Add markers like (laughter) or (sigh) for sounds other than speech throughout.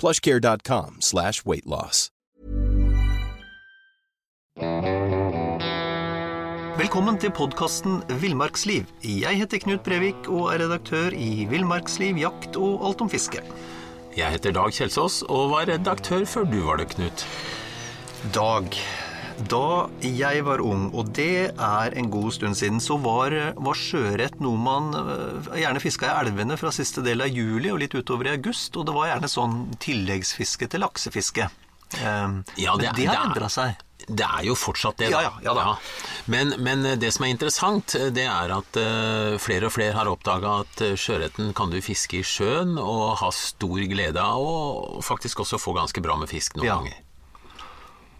plushcare.com slash weightloss. Velkommen til podkasten Villmarksliv. Jeg heter Knut Brevik og er redaktør i Villmarksliv, jakt og alt om fiske. Jeg heter Dag Kjelsås og var redaktør før du var det, Knut. Dag. Da jeg var ung, og det er en god stund siden, så var, var sjøørret noe man øh, gjerne fiska i elvene fra siste del av juli og litt utover i august. Og det var gjerne sånn tilleggsfiske til laksefiske. Um, Ja, det- men det har endra seg. Det er jo fortsatt det, Ja, ja, ja da. Men, men det som er interessant, det er at eh, flere og flere har oppdaga at eh, sjøørreten kan du fiske i sjøen og ha stor glede av, og faktisk også få ganske bra med fisk noen Ja. ganger.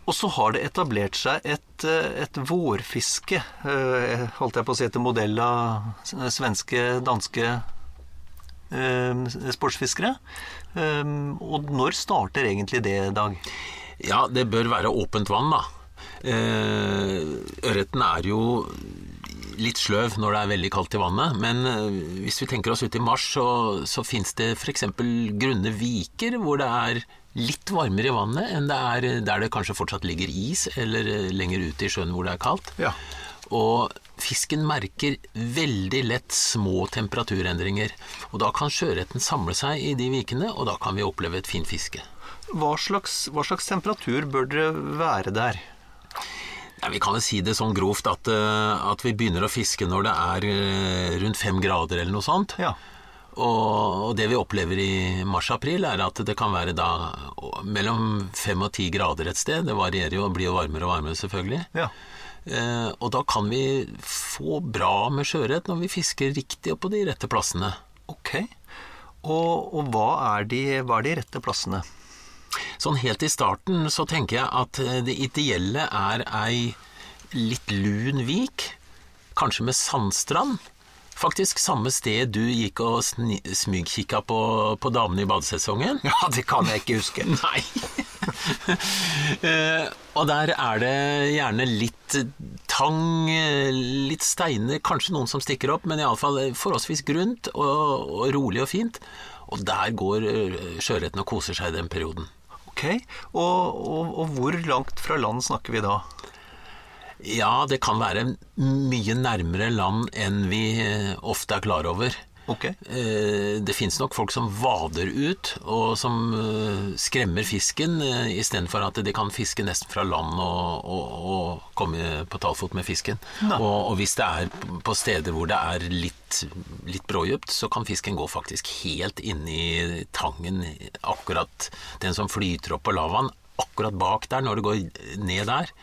Og så har det etablert seg et, eh, et vårfiske, eh, holdt jeg på å si etter modell av svenske, danske eh, sportsfiskere. Og når starter egentlig det, Dag? Ja, det bør være åpent vann, da. Ørreten er jo litt sløv når det er veldig kaldt i vannet, men hvis vi tenker oss ut i mars, så, så fins det f.eks. grunne viker hvor det er litt varmere i vannet enn det er der det kanskje fortsatt ligger is, eller eh, lenger ute i sjøen hvor det er kaldt. Ja. Og fisken merker veldig lett små temperaturendringer. Og da kan sjøørreten samle seg i de vikene, og da kan vi oppleve et fint fiske. Hva slags, hva slags temperatur bør det være der? Ja, vi kan jo si det sånn grovt at, eh, at vi begynner å fiske når det er eh, rundt fem grader eller noe sånt. Ja. Og, det vi opplever i mars-april er at det kan være da mellom fem og ti grader et sted. Det varierer jo og blir jo varmere og varmere selvfølgelig. ja. Eh, og da kan vi få bra med sjøørret når vi fisker riktig og på de rette plassene. Ok. Og, og hva, er de, hva er de rette plassene? Sånn helt i starten så tenker jeg at eh, det ideelle er ei litt lun vik, kanskje med sandstrand. Faktisk samme sted du gikk og smygkikka på, på damene i badesesongen. Ja, det kan jeg ikke huske. (laughs) Nei. (laughs) Eh, og der er det gjerne litt tang, litt steiner, kanskje noen som stikker opp, men iallfall forholdsvis grunt og, og rolig og fint. Og der går eh, sjøørreten og koser seg i den perioden. Ok. Og, og, og hvor langt fra land snakker vi da? Ja, det kan være mye nærmere land enn vi eh, ofte er klar over. Ok. Eh, Det fins nok folk som vader ut, og som eh, skremmer fisken, istedenfor at de kan fiske nesten fra land og, og, og komme på talfot med fisken. Og, og hvis det er på steder hvor det er litt, litt brådypt, så kan fisken gå faktisk helt inn i tangen, akkurat den som flyter opp på lavaen, akkurat bak der, når det går ned der.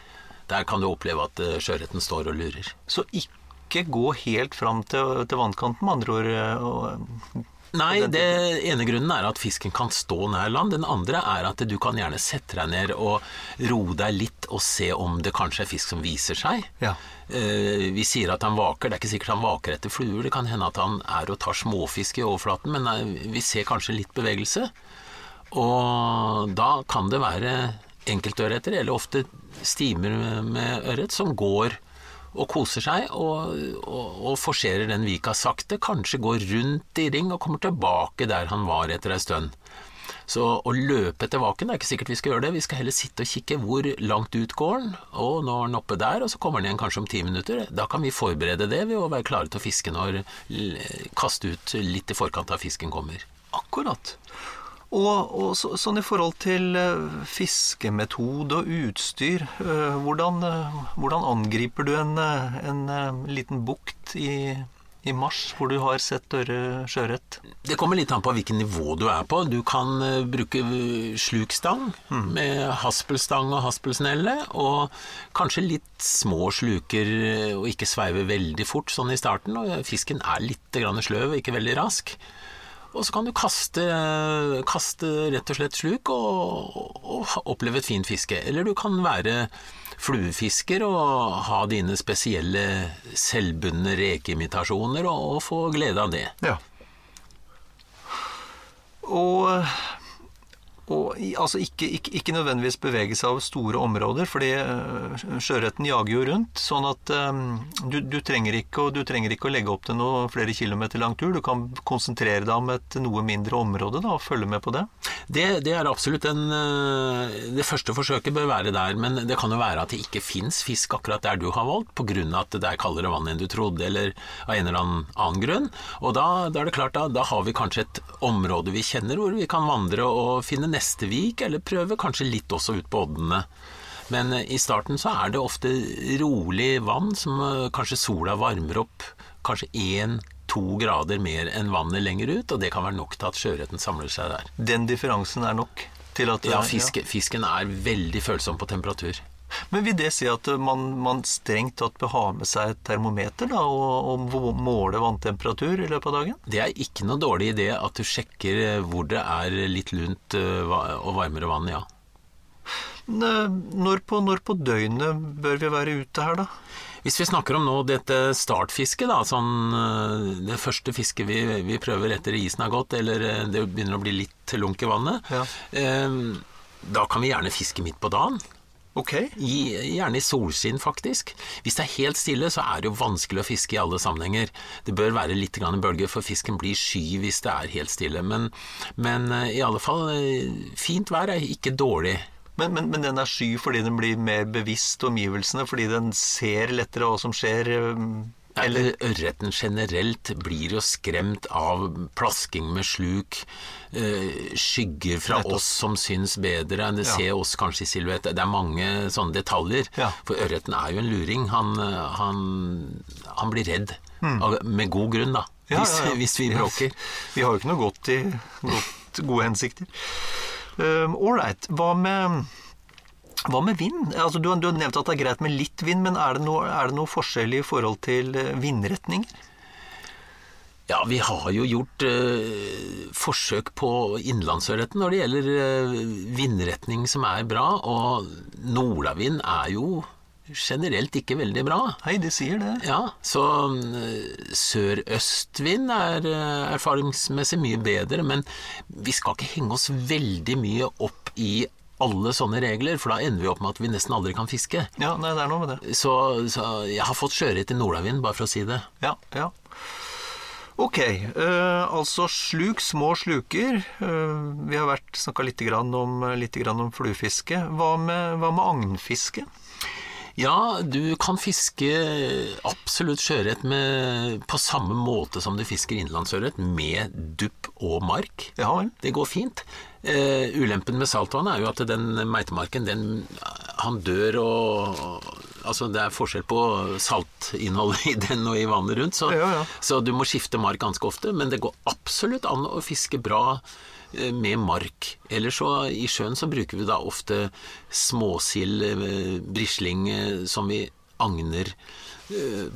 Der kan du oppleve at eh, sjøørreten står og lurer. Så ikke gå helt fram til, til vannkanten, med andre ord. eh, Og, Nei, det ene grunnen er at fisken kan stå nær land. Den andre er at du kan gjerne sette deg ned og roe deg litt og se om det kanskje er fisk som viser seg. Ja. Eh, vi sier at han vaker. Det er ikke sikkert han vaker etter fluer. Det kan hende at han er og tar småfisk i overflaten, men vi ser kanskje litt bevegelse. Og da kan det være enkeltørreter, eller ofte stimer med ørret, som går og koser seg og, og, og forserer den vika sakte. Kanskje går rundt i ring og kommer tilbake der han var etter ei stund. Så å løpe etter vaken det er ikke sikkert vi skal gjøre det. Vi skal heller sitte og kikke hvor langt ut går den, og nå er den oppe der, og så kommer den igjen kanskje om ti minutter. Da kan vi forberede det ved å være klare til å fiske når Kaste ut litt i forkant av fisken kommer. Akkurat. Og, og så, sånn i forhold til eh, fiskemetode og utstyr, eh, hvordan, eh, hvordan angriper du en, en liten bukt i, i mars hvor du har sett dørre sjøørret? Det kommer litt an på hvilket nivå du er på. Du kan bruke slukstang slukstang med haspelstang og haspelsnelle, og kanskje litt små sluker og ikke sveive veldig fort sånn i starten. Og fisken er litt grann sløv og ikke veldig rask. Og så kan du kaste, kaste rett og slett sluk og, og oppleve et fint fiske. Eller du kan være fluefisker og ha dine spesielle selvbundne rekeimitasjoner og, og få glede av det. Ja. Og, og altså ikke, ikke, ikke nødvendigvis bevege seg over store områder, fordi eh, sjøørreten jager jo rundt. Sånn at eh, du, du, trenger ikke, du trenger ikke å legge opp til noe flere kilometer lang tur. Du kan konsentrere deg om et noe mindre område da, og følge med på det. Det, det er absolutt en eh, Det første forsøket bør være der, men det kan jo være at det ikke fins fisk akkurat der du har valgt, pga. at det er kaldere vann enn du trodde, eller av en eller annen, annen grunn. Og da, da er det klart, da, da har vi kanskje et område vi kjenner hvor vi kan vandre og finne neste vik, eller prøve kanskje litt også ut på oddene. Men eh, i starten så er det ofte rolig vann som eh, kanskje sola varmer opp kanskje én-to grader mer enn vannet lenger ut, og det kan være nok til at sjøørreten samler seg der. Den differansen er nok til at Ja, fiske, fisken er veldig følsom på temperatur. Men vil det si at man, man strengt tatt bør ha med seg et termometer da, og, og måle vanntemperatur i løpet av dagen? Det er ikke noe dårlig idé at du sjekker eh, hvor det er litt lunt eh, og varmere vann, ja. Når på, når på døgnet bør vi være ute her, da? Hvis vi snakker om nå dette startfisket, da, sånn eh, det første fisket vi, vi prøver etter isen har gått, eller det begynner å bli litt lunk i vannet, Ja. eh, da kan vi gjerne fiske midt på dagen. Ok. I, gjerne i solskinn, faktisk. Hvis det er helt stille, så er det jo vanskelig å fiske i alle sammenhenger. Det bør være litt grann bølge, for fisken blir sky hvis det er helt stille. Men, men eh, i alle fall, eh, fint vær er ikke dårlig. Men, men, men den er sky fordi den blir mer bevisst omgivelsene, fordi den ser lettere hva som skjer? Eller ørreten generelt blir jo skremt av plasking med sluk, eh, skygger fra oss som syns bedre, det Ja. ser oss kanskje i silhuett. Det er mange sånne detaljer. For ørreten er jo en luring. Han, eh, han, han blir redd. Av, med god grunn, da. Hmm. Hvis, hvis vi bråker. Vi har jo ikke noe godt i godt, gode hensikter. Ålreit. hva med hva med vind? Altså, du, har- du har nevnt at det er greit med litt vind, men er det noe, er det noe forskjell i forhold til eh, vindretninger? Ja, vi har jo gjort eh, forsøk på innlandsørreten når det gjelder eh, vindretning som er bra, og nordavind er jo generelt ikke veldig bra. Hei, de sier det. Ja, så eh, sørøstvind er eh, erfaringsmessig mye bedre, men vi skal ikke henge oss veldig mye opp i alle sånne regler, for da ender vi opp med at vi nesten aldri kan fiske. Ja, nei, det er noe med det. Så, så jeg har fått sjøørret i nordavind, bare for å si det. Ja, ja. Ok, eh, altså sluk, små sluker. Eh, vi har vært snakka litt, om, litt om fluefiske. Hva med, hva med agnfiske? Ja, du kan fiske absolutt sjøørret på samme måte som du fisker innlandsørret, med dupp og mark. Ja. Det går fint. Eh, ulempen med saltvann er jo at den meitemarken, den, han dør og Altså, det er forskjell på saltinnholdet i den og i vannet rundt, så, Ja, ja. så du må skifte mark ganske ofte. Men det går absolutt an å fiske bra eh, med mark. Ellers så i sjøen så bruker vi da ofte småsild, eh, brisling, eh, som vi agner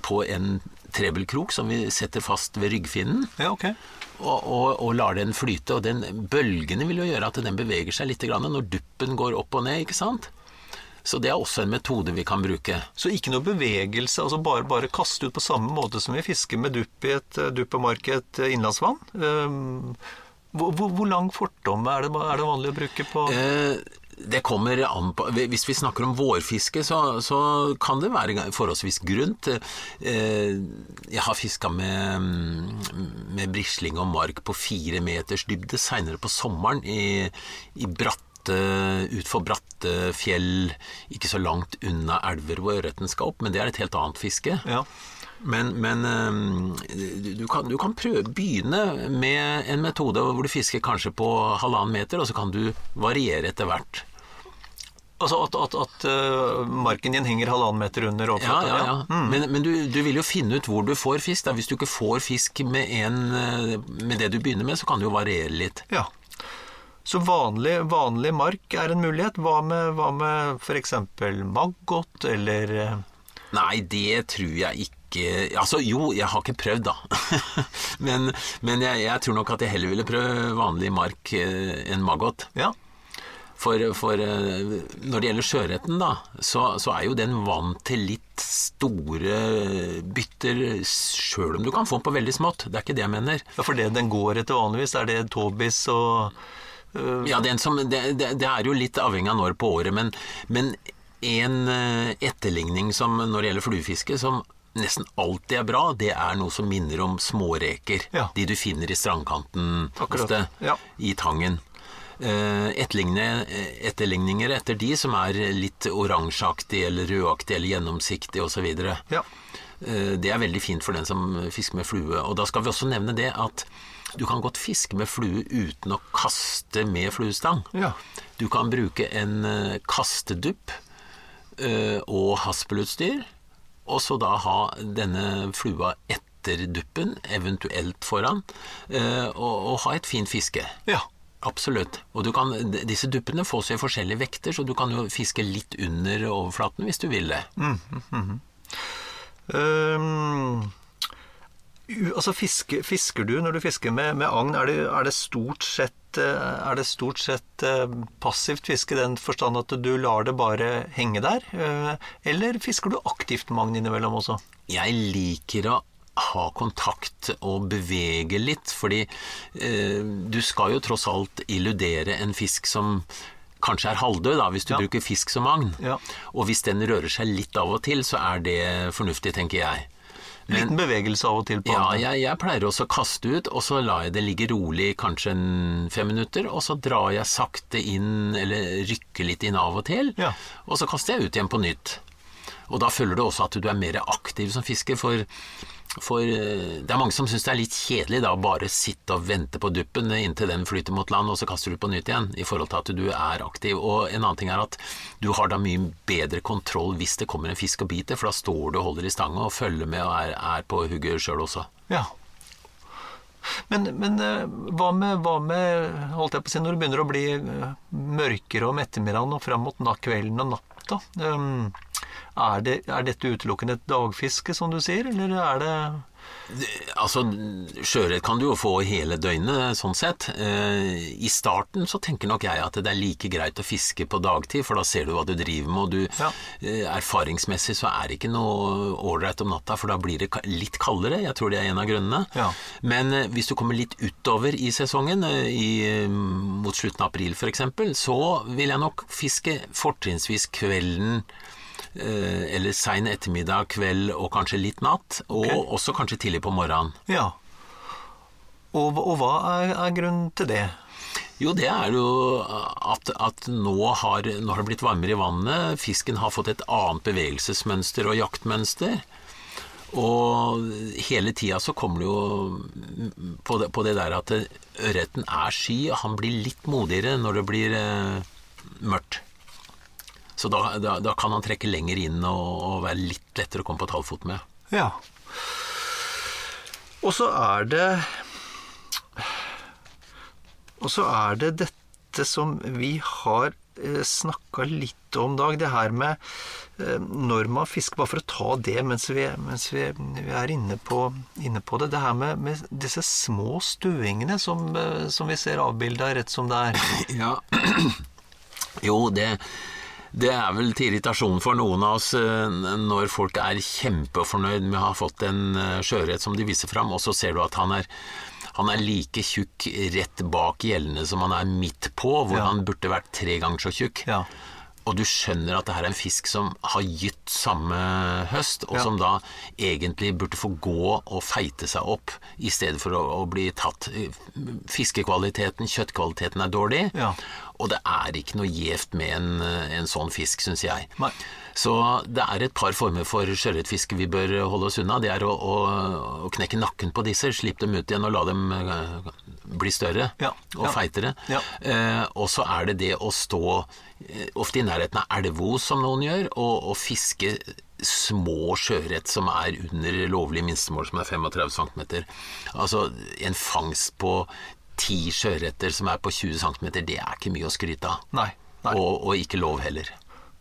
på en trebelkrok som vi setter fast ved ryggfinnen Ja, ok. Og, og, og lar den flyte. Og den bølgene vil jo gjøre at den beveger seg litt grann når duppen går opp og ned, ikke sant? Så det er også en metode vi kan bruke. Så ikke noe bevegelse, altså bare, bare kaste ut på samme måte som vi fisker med dupp i et eh, duppemark i et eh, innlandsvann. Um, hvor, hvor, hvor lang fortom er det, er det vanlig å bruke på Eh, det kommer an på Hvis vi snakker om vårfiske, så, så kan det være forholdsvis grunt. Eh, jeg har fiska med, med brisling og mark på fire meters dybde seinere på sommeren i, i bratte utfor bratte fjell, ikke så langt unna elver hvor ørreten skal opp, men det er et helt annet fiske. Ja. Men, men du, du, kan, du kan prøve begynne med en metode hvor du fisker kanskje på halvannen meter, og så kan du variere etter hvert. Altså at, at, at uh, marken din henger halvannen meter under Ja, overflata? ja, ja. Mm. Men, men du, du vil jo finne ut hvor du får fisk. Da. Hvis du ikke får fisk med, en, øh, med det du begynner med, så kan du jo variere litt. Ja. Så vanlig, vanlig mark er en mulighet. Hva med, hva med f.eks. maggot eller eh, Nei, det tror jeg ikke Altså, jo, jeg har ikke prøvd, da. (laughs) men men jeg, jeg tror nok at jeg heller ville prøve vanlig mark eh, enn maggot. Ja. For, for eh, når det gjelder sjøørreten, da, så, så er jo den vant til litt store bytter, sjøl om du kan få den på veldig smått. Det er ikke det jeg mener. ja, for det den går etter vanligvis, er det tobis og øh, Ja, den som, det, det, det er jo litt avhengig av når på året, men, men en eh, etterligning som når det gjelder fluefiske, som nesten alltid er bra, det er noe som minner om småreker. Ja. De du finner i strandkanten Akkurat, ofte, ja. i tangen. Eh, etterligninger etter de som er litt oransjeaktige eller rødaktige eller gjennomsiktige osv. Ja. Eh, Det er veldig fint for den som fisker med flue. Og da skal vi også nevne det at du kan godt fiske med flue uten å kaste med fluestang. Ja. Du kan bruke en eh, kastedupp eh, og haspelutstyr, og så da ha denne flua etter duppen, eventuelt foran, eh, og, og ha et fint fiske. ja. Absolutt. Og du kan, disse duppene får seg forskjellige vekter, så du kan jo fiske litt under overflaten hvis du vil det. Ehm, u- altså fisker, Fisker du når du fisker med, med agn, er det, er det stort sett eh, er det stort sett eh, passivt fiske i den forstand at du lar det bare henge der? Eh, Eller fisker du aktivt med agn innimellom også? Jeg liker å ha kontakt og bevege litt, fordi eh, du skal jo tross alt illudere en fisk som kanskje er halvdød, da, hvis du Ja. bruker fisk som agn. Ja. Og hvis den rører seg litt av og til, så er det fornuftig, tenker jeg. Men- Liten bevegelse av og til på Ja, jeg, jeg pleier også å kaste ut, og så lar jeg det ligge rolig kanskje en fem minutter, og så drar jeg sakte inn, eller rykker litt inn av og til, Ja. og så kaster jeg ut igjen på nytt. Og da føler du også at du er mer aktiv som fisker, for, for eh, det er mange som syns det er litt kjedelig da, bare sitte og vente på duppen inntil den flyter mot land, og så kaster du på nytt igjen, i forhold til at du er aktiv. Og en annen ting er at du har da mye bedre kontroll hvis det kommer en fisk og biter, for da står du og holder i stanga og følger med og er, er på hugget sjøl også. Ja. Men, men eh, hva, med, hva med holdt jeg på å si, når det begynner å bli eh, mørkere om ettermiddagen og fram mot kvelden og natta? Um, er, det, er dette utelukkende et dagfiske, som du sier, eller er det Altså, sjøørret kan du jo få hele døgnet, sånn sett. Eh, I starten så tenker nok jeg at det er like greit å fiske på dagtid, for da ser du hva du driver med, og du Ja. eh, Erfaringsmessig så er det ikke noe ålreit om natta, for da blir det litt kaldere. Jeg tror det er en av grunnene. Ja. Men eh, hvis du kommer litt utover i sesongen, i, mot slutten av april f.eks., så vil jeg nok fiske fortrinnsvis kvelden eller sein ettermiddag, kveld og kanskje litt natt, og okay. også kanskje tidlig på morgenen. Ja. Og, og hva er, er grunnen til det? Jo, det er jo at, at nå, har, nå har det blitt varmere i vannet, fisken har fått et annet bevegelsesmønster og jaktmønster. Og hele tida så kommer det jo på det, på det der at ørreten er sky, og han blir litt modigere når det blir eh, mørkt. Så da, da, da kan han trekke lenger inn og, og være litt lettere å komme på talfot med. Ja. Og så er det Og så er det dette som vi har eh, snakka litt om, Dag. Det her med eh, når man fisker, bare for å ta det mens vi, mens vi, vi er inne på, inne på det. Det her med, med disse små stuingene som, eh, som vi ser avbilda rett som det er. Ja. (clears throat) Jo, det, det er vel til irritasjon for noen av oss eh, når folk er kjempefornøyd med å ha fått en eh, sjøørret som de viser fram, og så ser du at han er, han er like tjukk rett bak gjellene som han er midt på, hvor Ja. han burde vært tre ganger så tjukk. Ja. Og du skjønner at det her er en fisk som har gytt samme høst, og Ja. som da egentlig burde få gå og feite seg opp i stedet for å, å bli tatt. Fiskekvaliteten, kjøttkvaliteten er dårlig, Ja. Og det er ikke noe gjevt med en, en sånn fisk, syns jeg. Nei. Så det er et par former for sjøørretfiske vi bør holde oss unna. Det er å, å, å knekke nakken på disse, slippe dem ut igjen og la dem eh, bli større Ja, og ja. feitere. Ja. Eh, og så er det det å stå eh, ofte i nærheten av elvos, som noen gjør, og, og fiske små sjøørret som er under lovlig minstemål, som er 35 cm. Altså en fangst på ti sjøørreter som er på 20 cm, det er ikke mye å skryte av. Nei. nei. Og, og ikke lov heller.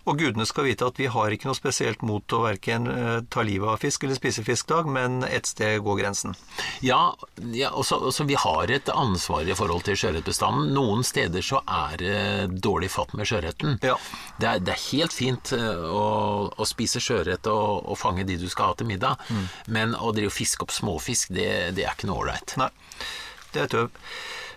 Og gudene skal vite at vi har ikke noe spesielt mot å verken eh, ta livet av fisk eller spise fisk, Dag, men ett sted går grensen. Ja, ja også, også vi har et ansvar i forhold til sjøørretbestanden. Noen steder så er det dårlig fatt med sjøørreten. Ja. Det, er, det er helt fint eh, å, å spise sjøørret og, og fange de du skal ha til middag, Mm. men å drive og fiske opp småfisk, det, det er ikke noe ålreit. Det er tøv.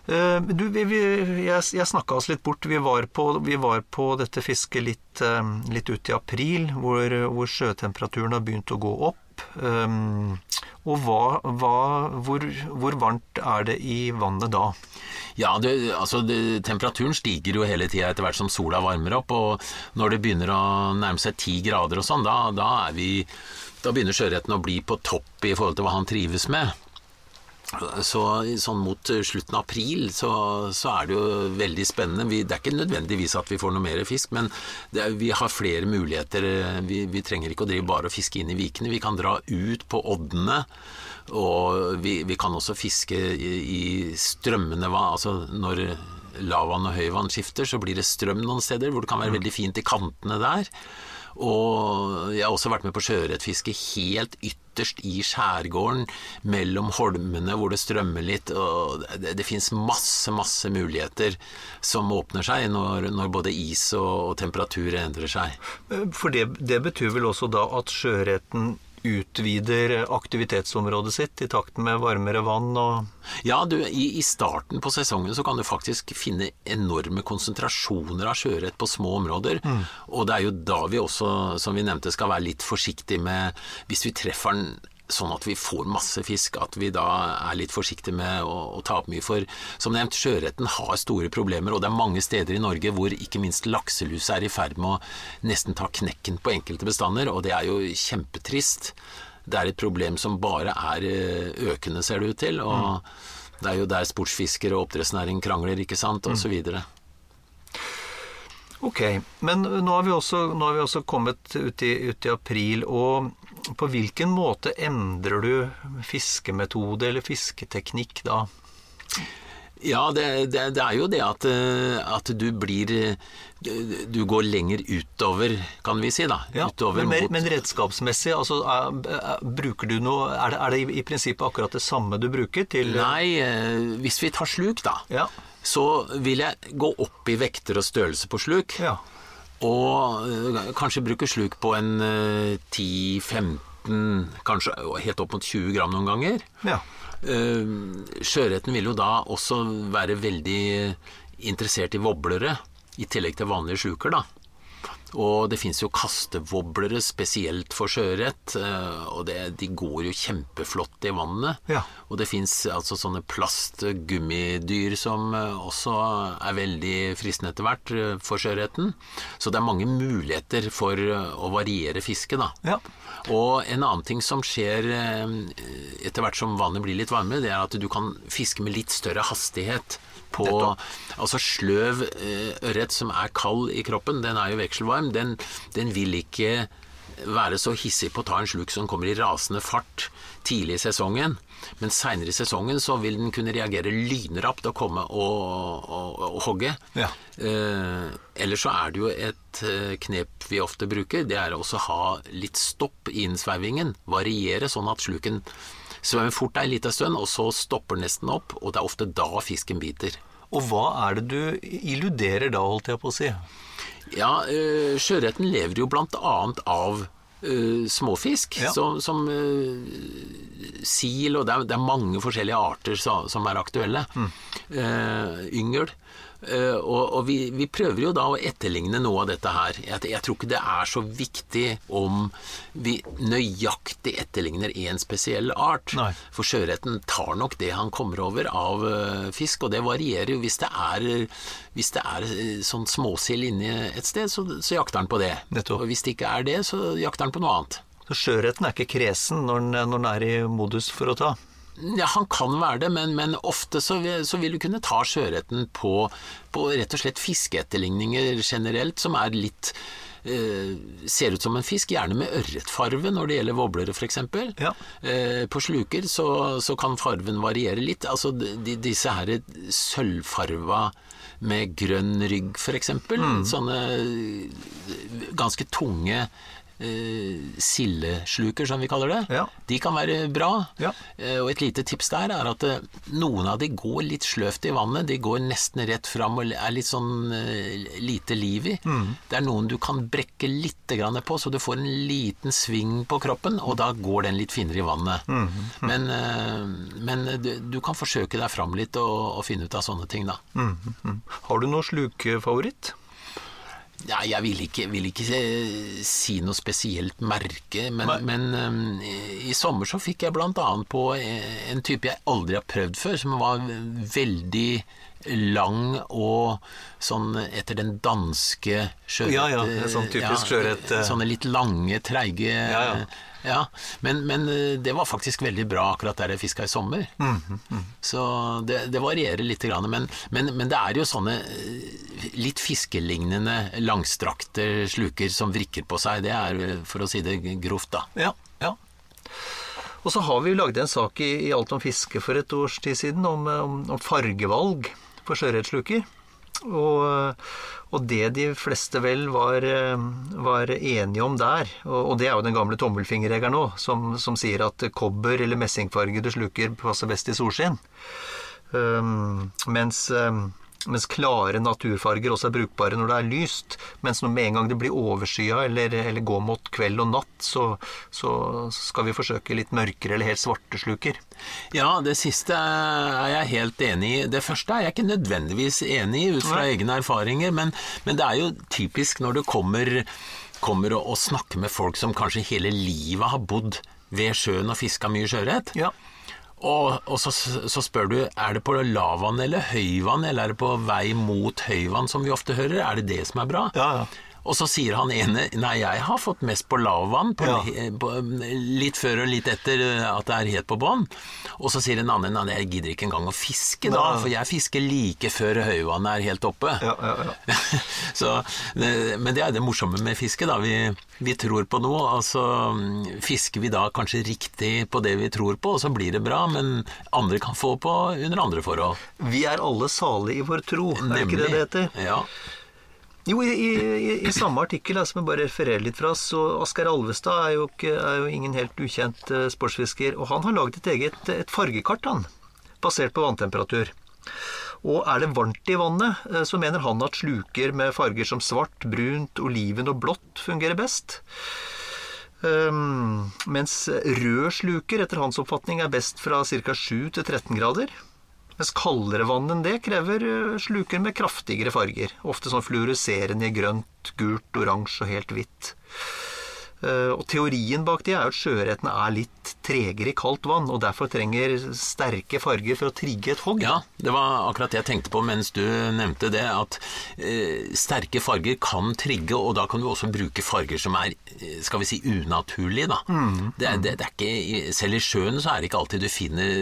Eh, Du, vi, vi, jeg jeg snakka oss litt bort. Vi var på, vi var på dette fisket litt, eh, litt ut i april, hvor, hvor sjøtemperaturen har begynt å gå opp. Um, og hva, hva, hvor, hvor varmt er det i vannet da? Ja, det, altså det, temperaturen stiger jo hele tida etter hvert som sola varmer opp, og når det begynner å nærme seg ti grader og sånn, da, da, da begynner sjøørreten å bli på topp i forhold til hva han trives med. Så sånn mot slutten av april så, så er det jo veldig spennende. Vi, det er ikke nødvendigvis at vi får noe mer fisk, men det er, vi har flere muligheter. Vi, vi trenger ikke å drive bare og fiske inn i vikene. Vi kan dra ut på oddene. Og vi, vi kan også fiske i, i strømmende vann. Altså når lavvann og høyvann skifter, så blir det strøm noen steder hvor det kan være veldig fint i kantene der. Og jeg har også vært med på sjøørretfiske helt ytterst i skjærgården, mellom holmene hvor det strømmer litt. Og det, det fins masse, masse muligheter som åpner seg når, når både is og, og temperatur endrer seg. Eh, For det, det betyr vel også da at sjøørreten utvider aktivitetsområdet sitt i takt med varmere vann og Ja, du, i, i starten på sesongen så kan du faktisk finne enorme konsentrasjoner av sjøørret på små områder. Og det er jo da vi også, som vi nevnte, skal være litt forsiktige med Hvis vi treffer den sånn at vi får masse fisk, at vi da er litt forsiktige med å, å ta opp mye. For som nevnt, sjøørreten har store problemer, og det er mange steder i Norge hvor ikke minst lakselus er i ferd med å nesten ta knekken på enkelte bestander, og det er jo kjempetrist. Det er et problem som bare er eh, økende, ser det ut til. og Det er jo der sportsfiskere og oppdrettsnæring krangler, ikke sant, og så videre. Ok, men nå har vi også, har vi også kommet ut i, ut i april, og på hvilken måte endrer du fiskemetode eller fisketeknikk da? Ja, det, det, det er jo det at, eh, at du blir eh, Du går lenger utover, kan vi si, da. utover men, mot men redskapsmessig, altså, er, er, bruker du noe Er det, er det i, prinsippet akkurat det samme du bruker til Nei, eh, hvis vi tar sluk, da, Ja. Så vil jeg gå opp i vekter og størrelse på sluk. ja. Og øh, kanskje bruke sluk på en øh, 10-15, kanskje helt opp mot 20 gram noen ganger. ja. Øh, Sjøørreten vil jo da også være veldig interessert i voblere, i tillegg til vanlige sluker, da. Og det fins jo kastevoblere spesielt for sjøørret, øh, og det, de går jo kjempeflott i vannet. Ja. Og det fins altså sånne plastgummidyr som øh, også er veldig fristende etter hvert øh, for sjøørreten. Så det er mange muligheter for å variere fisket, da. Ja. Og en annen ting som skjer eh, etter hvert som vannet blir litt varmere, det er at du kan fiske med litt større hastighet på Nettopp. Altså sløv eh, ørret som er kald i kroppen, den er jo vekselvarm, den, den vil ikke være så hissig på å ta en sluk som kommer i rasende fart tidlig i sesongen. Men seinere i sesongen så vil den kunne reagere lynrapt og komme og, og, og hogge. Ja. Eh, ellers så er det jo et eh, knep vi ofte bruker, det er også å ha litt stopp i innsveivingen. Variere sånn at sluken svømmer fort ei lita stund, og så stopper nesten opp, og det er ofte da fisken biter. Og hva er det du illuderer da, holdt jeg på å si? Ja, øh, sjøørreten lever jo blant annet av øh, småfisk, Ja. som, som øh, sil, og det er, det er mange forskjellige arter som, som er aktuelle. Mm. Eh, yngel. Eh, og, og vi, vi, prøver jo da å etterligne noe av dette her. Jeg, jeg, tror ikke det er så viktig om vi nøyaktig etterligner én spesiell art. Nei. For sjøørreten tar nok det han kommer over av uh, fisk, og det varierer jo. Hvis det er, hvis det er uh, sånn småsild inni et sted, så, så, jakter han på det. Nettopp. Og hvis det ikke er det, så jakter han på noe annet. Så sjøørreten er ikke kresen når den, når den er i modus for å ta? Ja, Han kan være det, men, men ofte så vil, så vil, du kunne ta sjøørreten på, på, rett og slett fiskeetterligninger generelt, som er litt eh, ser ut som en fisk, gjerne med ørretfarve når det gjelder voblere f.eks. Ja. Eh, på sluker så, så, kan farven variere litt. Altså de, disse her sølvfarva med grønn rygg f.eks. Mm. Sånne ganske tunge eh, sildesluker, som vi kaller det. Ja. De kan være bra. Ja. Eh, og et lite tips der er at eh, noen av de går litt sløvt i vannet. De går nesten rett fram og er litt sånn eh, lite liv i. Mm. Det er noen du kan brekke litt på, så du får en liten sving på kroppen, og da går den litt finere i vannet. Mm. Mm. Men, eh, men du, du, kan forsøke deg fram litt og, og, finne ut av sånne ting, da. Mm. Har du noen slukfavoritt? Ja, jeg vil ikke, vil ikke, eh, si noe spesielt merke, men, men um, i sommer så fikk jeg blant annet på en type jeg aldri har prøvd før, som var veldig lang og sånn etter den danske sjøørret Ja, ja, sånn typisk sjøørret. Ja, sånne litt lange, treige ja, ja. Ja, men, men, det var faktisk veldig bra akkurat der jeg fiska i sommer. Mm, mm. Så det, det, varierer litt, men, men, men, det er jo sånne litt fiskelignende langstrakte sluker som vrikker på seg. Det er, for å si det grovt, da. Ja, ja. Og så har vi jo lagd en sak i, i, Alt om fiske for et års tid siden om, om, om fargevalg for sjøørretsluker. Og, og, det de fleste vel var, var enige om der, og, og, det er jo den gamle tommelfingerregelen òg, som, som, sier at kobber- eller messingfargede sluker passer best i solskinn. Um, mens um, mens klare naturfarger også er brukbare når det er lyst. Mens når med en gang det blir overskya eller, eller går mot kveld og natt, så, så, skal vi forsøke litt mørkere eller helt svarte sluker. Ja, det siste er jeg helt enig i. Det første er jeg ikke nødvendigvis enig i ut fra Nei. egne erfaringer, men, men, det er jo typisk når du kommer, kommer og, og snakker med folk som kanskje hele livet har bodd ved sjøen og fiska mye sjøørret. Ja. Og, og så, så, spør du er det på lavvann eller høyvann, eller er det på vei mot høyvann, som vi ofte hører. Er det det som er bra? Ja, ja. Og så sier han ene nei, jeg har fått mest på lavvann, Ja. litt før og litt etter at det er helt på bånn. Og så sier en annen nei, jeg gidder ikke engang å fiske da, for jeg fisker like før høyvannet er helt oppe. Ja, ja, ja. (laughs) så, men det er det morsomme med fiske, da. Vi, vi tror på noe, og så fisker vi da kanskje riktig på det vi tror på, og så blir det bra, men andre kan få på under andre forhold. Vi er alle salige i vår tro, er ikke det det heter? Ja. Jo, i, i, i, samme artikkel som jeg bare refererer litt fra, så Asgeir Alvestad er jo, er jo ingen helt ukjent uh, sportsfisker. Og han har laget et eget et fargekart, han, basert på vanntemperatur. Og er det varmt i vannet, uh, så mener han at sluker med farger som svart, brunt, oliven og blått fungerer best. Um, mens rød sluker, etter hans oppfatning, er best fra ca. 7 til 13 grader. Mens kaldere vann enn det krever sluker med kraftigere farger. Ofte sånn fluoreserende i grønt, gult, oransje og helt hvitt. Og teorien bak det er at sjøørreten er litt tregere i kaldt vann, og derfor trenger sterke farger for å trigge et hogg. Ja, det var akkurat det jeg tenkte på mens du nevnte det, at eh, sterke farger kan trigge, og da kan du også bruke farger som er, skal vi si, unaturlige, da. Mm, det, er, det, det er ikke, selv i sjøen så er det ikke alltid du finner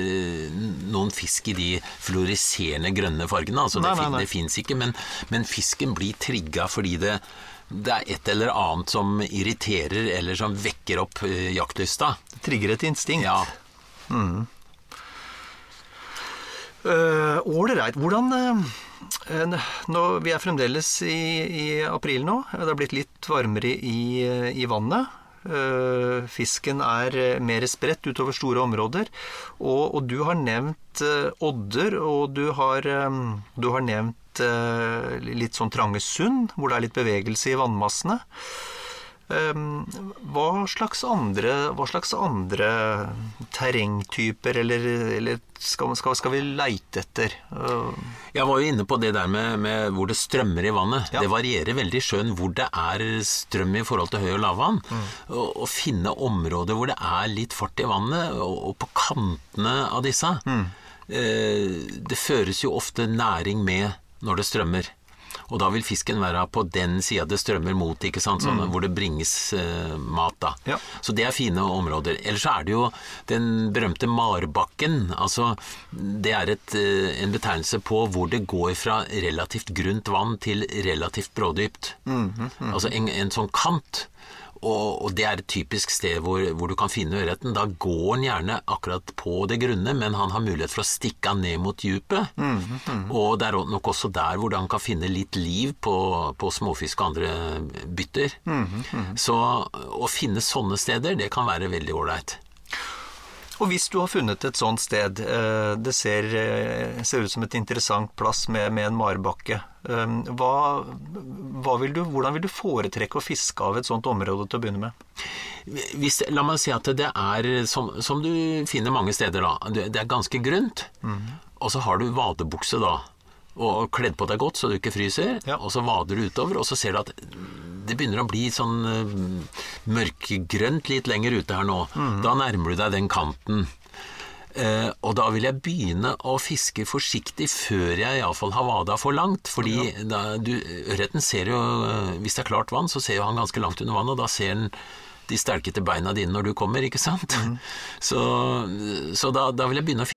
noen fisk i de fluoriserende grønne fargene, altså nei, det, det fins ikke, men, men fisken blir trigga fordi det det er et eller annet som irriterer eller som vekker opp jaktlysta. Det Trigger et instinkt. Ja. Mm. Ålreit. Uh, Hvordan uh, nå, Vi er fremdeles i, i, april nå. Det har blitt litt varmere i, i vannet. Fisken er mer spredt utover store områder. Og, og du har nevnt odder, og du har, du har nevnt litt sånn trange sund, hvor det er litt bevegelse i vannmassene. Um, hva slags andre, hva slags andre terrengtyper, eller, eller skal, skal, skal, vi leite etter? Uh, jeg var jo inne på det der med, med hvor det strømmer i vannet. Ja. Det varierer veldig i sjøen hvor det er strøm i forhold til høy- og lavvann. Mm. Å finne områder hvor det er litt fart i vannet, og, og på kantene av disse. Mm. Eh, det føres jo ofte næring med når det strømmer. Og da vil fisken være på den sida det strømmer mot, ikke sant? Sånn, mm. hvor det bringes eh, mat. da. Ja. Så det er fine områder. Ellers er det jo den berømte Marbakken. altså Det er et, eh, en betegnelse på hvor det går fra relativt grunt vann til relativt brådypt. Mm, mm, mm. altså en, en sånn kant. Og, og, det er et typisk sted hvor, hvor du kan finne ørreten. Da går han gjerne akkurat på det grunne, men han har mulighet for å stikke han ned mot dypet. Mm, mm. Og det er nok også der hvor han kan finne litt liv på, på småfisk og andre bytter. Mm, Så å finne sånne steder, det kan være veldig ålreit. Og hvis du har funnet et sånt sted, eh, det ser, eh, ser ut som et interessant plass med, med en marebakke, eh, hva, hva vil du, hvordan vil du foretrekke å fiske av et sånt område til å begynne med? Hvis, la meg si at det er, som, som du finner mange steder, da, det er ganske grunt. Mm. Og så har du vadebukse da, og kledd på deg godt så du ikke fryser. Ja. Og så vader du utover, og så ser du at det begynner å bli sånn uh, mørkegrønt litt lenger ute her nå. Mm. Da nærmer du deg den kanten. Uh, og da vil jeg begynne å fiske forsiktig før jeg iallfall har vada for langt. Fordi ja. ørreten ser jo uh, Hvis det er klart vann, så ser jo han ganske langt under vannet, og da ser han de sterkete beina dine når du kommer, ikke sant? Mm. (laughs) Så, så da, da, vil jeg begynne å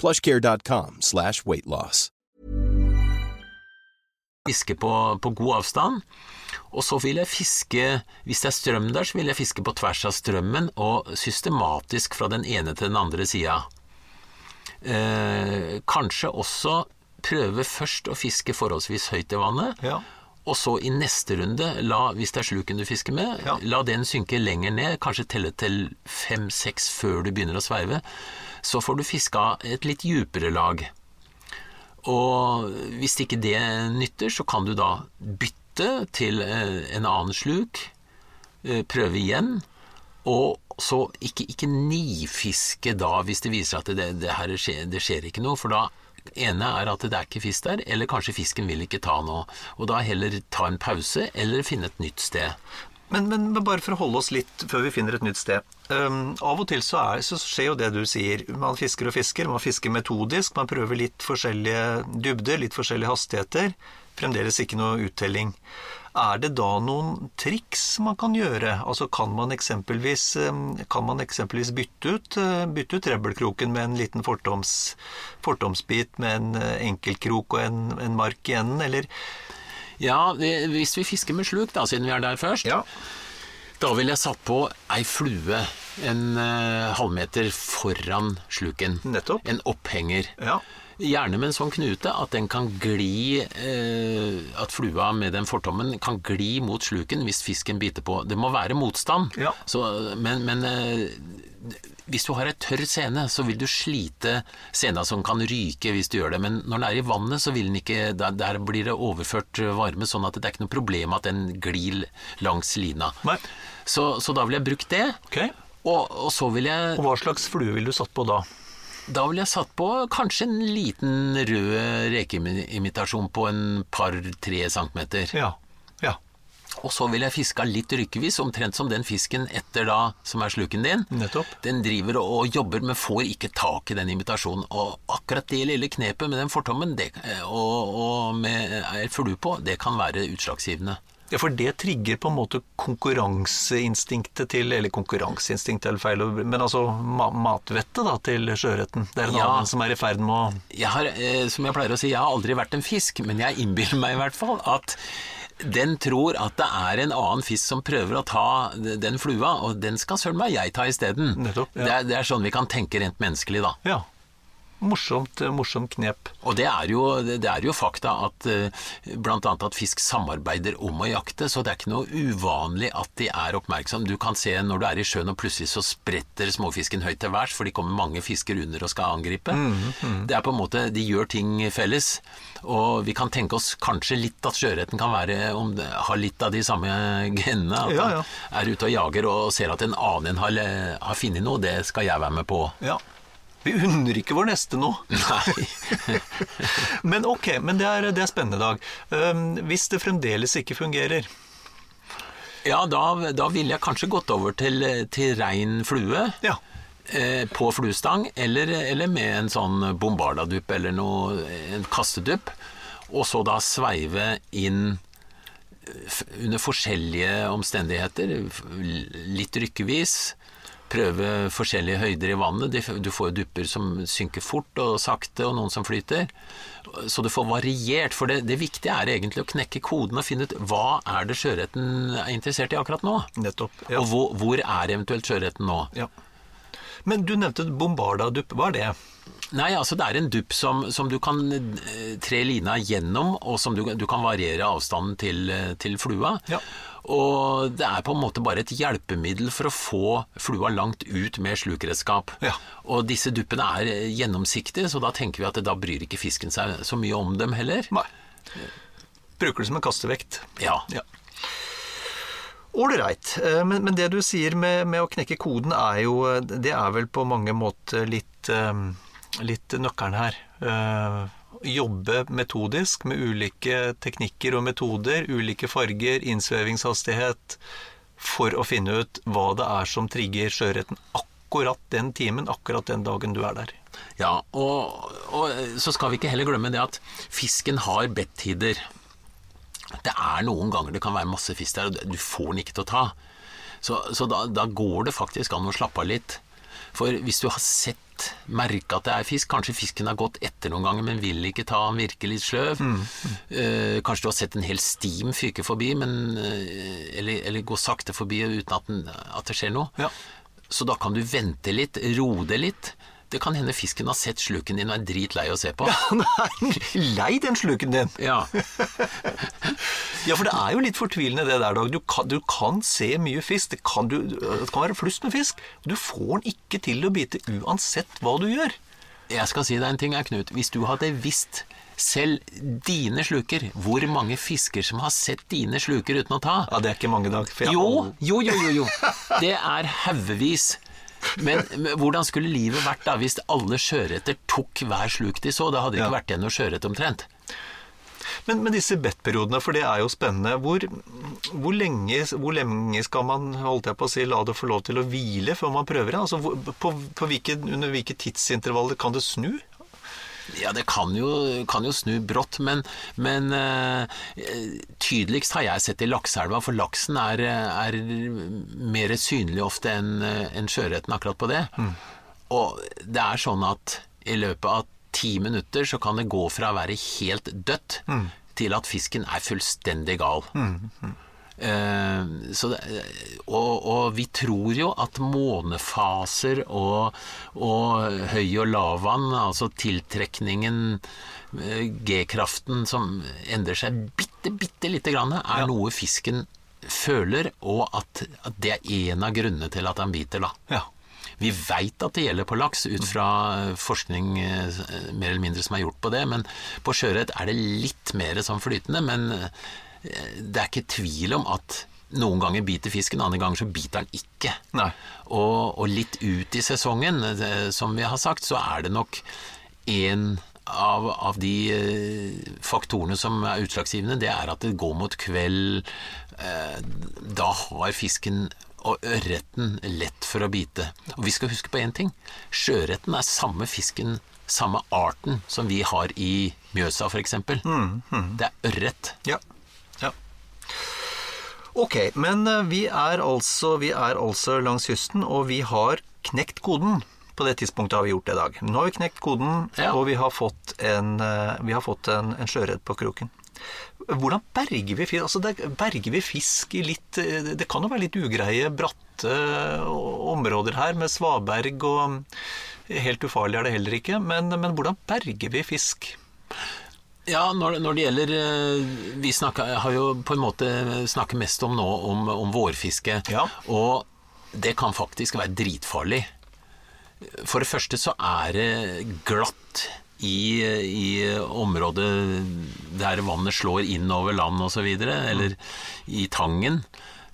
plushcare.com slash weightloss. Fiske på, på, god avstand. Og så vil jeg fiske, hvis det er strøm der, så vil jeg fiske på tvers av strømmen og systematisk fra den ene til den andre sida. Eh, kanskje også prøve først å fiske forholdsvis høyt i vannet. Ja. Og så i neste runde, la, hvis det er sluken du fisker med, ja. la den synke lenger ned, kanskje telle til fem-seks før du begynner å sveive så får du fiska et litt djupere lag. Og hvis ikke det nytter, så kan du da bytte til eh, en annen sluk, eh, prøve igjen, og så ikke, ikke nifiske da hvis det viser at det, det her skjer, det skjer ikke noe, for da ene er at det er ikke fisk der, eller kanskje fisken vil ikke ta noe. Og da heller ta en pause, eller finne et nytt sted. Men, men, bare for å holde oss litt før vi finner et nytt sted. Um, av og til så, er, så, skjer jo det du sier. Man fisker og fisker. Man fisker metodisk. Man prøver litt forskjellige dybder, litt forskjellige hastigheter. Fremdeles ikke noe uttelling. Er det da noen triks man kan gjøre? Altså Kan man eksempelvis, kan man eksempelvis bytte ut, uh, bytte ut trebbelkroken med en liten fortoms, fortomsbit med en enkelkrok enkeltkrok og en, en mark i enden, eller ja, hvis vi fisker med sluk, da, siden vi er der først. Ja. Da ville jeg satt på ei flue en uh, halvmeter foran sluken. Nettopp. En opphenger. Ja. Gjerne med en sånn knute at den kan gli eh, At flua med den fortommen kan gli mot sluken hvis fisken biter på. Det må være motstand, ja. så, men, men eh, hvis du har ei tørr scene, så vil du slite sena som kan ryke hvis du gjør det. Men når den er i vannet, så vil den ikke Der, der blir det overført varme, sånn at det er ikke noe problem at den glir langs lina. Så, så, da vil jeg brukt det. Okay. Og, og, så vil jeg Og hva slags flue vil du satt på da? Da ville jeg satt på kanskje en liten rød rekeimitasjon på en par-tre centimeter. Ja, ja. Og så vil jeg fiske litt rykkevis, omtrent som den fisken etter da, som er sluken din. Nettopp. Den driver og, og jobber, men får ikke tak i den invitasjonen. Og akkurat det lille knepet med den fortommen det, og, og med ei flue på, det kan være utslagsgivende. Ja, For det trigger på en måte konkurranseinstinktet til Eller konkurranseinstinktet er feil, men altså ma matvettet da, til sjøørreten. Det er en Ja. annen som er i ferd med å Jeg har, eh, som jeg pleier å si, jeg har aldri vært en fisk, men jeg innbiller meg i hvert fall at den tror at det er en annen fisk som prøver å ta den flua, og den skal søren meg jeg ta isteden. Ja. det, er- det er sånn vi kan tenke rent menneskelig, da. Ja. Morsomt, eh, morsomt knep. Og det er jo, det er jo fakta at bl.a. blant annet at fisk samarbeider om å jakte, så det er ikke noe uvanlig at de er oppmerksom. Du kan se når du er i sjøen og plutselig så spretter småfisken høyt til værs, for de kommer mange fisker under og skal angripe. Mhm, Det er på en måte, de gjør ting felles. Og vi kan tenke oss kanskje litt at sjøørreten kan være, om det, ha litt av de samme genene. At Ja, ja. han er ute og jager og ser at en annen har, har funnet noe, det skal jeg være med på. Ja. Vi unner ikke vår neste noe. (laughs) Nei. (laughs) Men ok, men det er, det er spennende, Dag. Um, hvis det fremdeles ikke fungerer Ja, da, da ville jeg kanskje gått over til, til rein flue. Ja. Eh, på fluestang, eller, eller med en sånn bombardadupp eller noe, en kastedupp. Og så da sveive inn eh, under forskjellige omstendigheter. Litt rykkevis. Prøve forskjellige høyder i vannet. Du får jo dupper som synker fort og sakte, og noen som flyter. Så du får variert. For det, det viktige er egentlig å knekke koden og finne ut hva er det sjøørreten er interessert i akkurat nå. Nettopp. Ja. Og hvor, hvor er eventuelt sjøørreten nå? ja. Men du nevnte bombardadupp. Hva er det? Nei, altså det er en dupp som, som du kan eh, tre lina gjennom, og som du, du kan variere avstanden til, eh, til flua. Ja. Og det er på en måte bare et hjelpemiddel for å få flua langt ut med slukredskap. Ja. Og disse duppene er eh, gjennomsiktige, så da tenker vi at da bryr ikke fisken seg så mye om dem heller. Nei. Bruker det som en kastevekt. Ja. Ja. Ålreit. Men, men det du sier med, med å knekke koden, er jo Det er vel på mange måter litt, eh, litt nøkkelen her. Eh, Jobbe metodisk med ulike teknikker og metoder, ulike farger, innsvevingshastighet, for å finne ut hva det er som trigger sjøørreten akkurat den timen, akkurat den dagen du er der. Ja, og, og så skal vi ikke heller glemme det at fisken har bedtider. Det er noen ganger det kan være masse fisk der, og du får den ikke til å ta. Så, så da, da går det faktisk an å slappe av litt. For hvis du har sett, merka at det er fisk, kanskje fisken har gått etter noen ganger, men vil ikke ta, han virker litt sløv. Uh, kanskje du har sett en hel stim fyke forbi, men, uh, eller, eller gå sakte forbi uten at, den, at det skjer noe. Ja. Så da kan du vente litt, roe det litt. Det kan hende fisken har sett sluken din og er dritlei å se på. Ja, (laughs) Nei, lei den sluken din! Ja. (laughs) Ja, for det er jo litt fortvilende det der, Dag. Du kan, du kan se mye fisk. Det kan, du, det kan være flust med fisk. Du får den ikke til å bite uansett hva du gjør. Jeg skal si deg en ting, Knut. Hvis du hadde visst selv dine sluker, hvor mange fisker som har sett dine sluker uten å ta Ja, Det er ikke mange, Dag. Jo, jo, jo, jo, jo. Det er haugevis. Men, men hvordan skulle livet vært da hvis alle sjøørreter tok hver sluk de så? Da hadde det ikke Ja. vært igjen noe sjøørret omtrent. Men, men disse bettperiodene, for det er jo spennende. Hvor, hvor, lenge, hvor lenge skal man holdt jeg på å si, la det få lov til å hvile før man prøver det? Altså, på, på hvilke, under hvilke tidsintervaller kan det snu? Ja, det kan jo, kan jo snu brått, men, men uh, tydeligst har jeg sett i lakseelva, for laksen er, er mer synlig ofte enn en sjøørreten akkurat på det. Og det er sånn at i løpet av ti minutter så kan det gå fra å være helt dødt til at fisken er fullstendig gal. Mm. så det, og, og vi tror jo at månefaser og, og høy og lavvann, altså tiltrekningen, eh, G-kraften som endrer seg bitte, bitte lite grann, er noe fisken føler, og at, at det er en av grunnene til at han biter, da. Ja. Vi veit at det gjelder på laks, ut fra forskning eh, mer eller mindre som er gjort på det, men på sjøørret er det litt mer sånn flytende. Men eh, det er ikke tvil om at noen ganger biter fisken, andre ganger så biter den ikke. Og, og litt ut i sesongen, eh, som vi har sagt, så er det nok en av, av de eh, faktorene som er utslagsgivende, det er at det går mot kveld. Eh, da har fisken og ørreten lett for å bite. Og vi skal huske på én ting. Sjøørreten er samme fisken, samme arten, som vi har i Mjøsa f.eks. Mm, mm. Det er ørret. Ja. Ok, men eh, vi er, altså, vi er altså langs kysten, og vi har knekt koden. På det tidspunktet har vi gjort det i dag. Nå har vi knekt koden, ja. og vi har fått en, eh, vi har fått en, en sjøørret på kroken. Hvordan berger vi fisk? Altså, berger vi fisk i litt eh, Det kan jo være litt ugreie, bratte områder her med svaberg og Helt ufarlig er det heller ikke. Men, men hvordan berger vi fisk? Ja, når, når, det gjelder eh, Vi snakker, har jo på en måte snakket mest om nå om, om vårfiske. Ja. Og det kan faktisk være dritfarlig. For det første så er det glatt i, i området der vannet slår inn over land osv., eller i Tangen.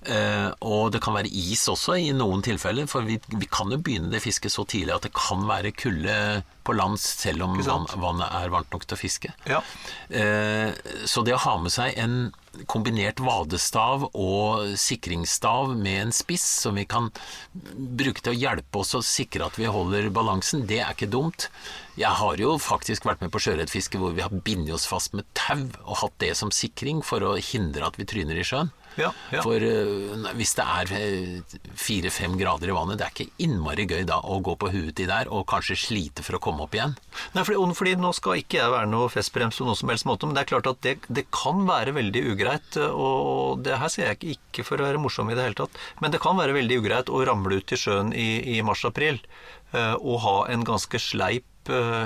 Uh, og det kan være is også i noen tilfeller, for vi, vi, kan jo begynne det fisket så tidlig at det kan være kulde på land selv om vann, vannet er varmt nok til å fiske. Ja. Uh, så det å ha med seg en kombinert vadestav og sikringsstav med en spiss som vi kan bruke til å hjelpe oss å sikre at vi holder balansen, det er ikke dumt. Jeg har jo faktisk vært med på sjøørretfiske hvor vi har bindet oss fast med tau og hatt det som sikring for å hindre at vi tryner i sjøen. Ja, ja. For uh, hvis det er eh, fire-fem grader i vannet, det er ikke innmari gøy da å gå på huet i der og kanskje slite for å komme opp igjen. Nei, fordi, fordi nå skal ikke jeg være noe festbrems på noen som helst måte, men det er klart at det, det kan være veldig ugreit. Og det her sier jeg ikke for å være morsom i det hele tatt, men det kan være veldig ugreit å ramle ut i sjøen i, i mars-april uh, og ha en ganske sleip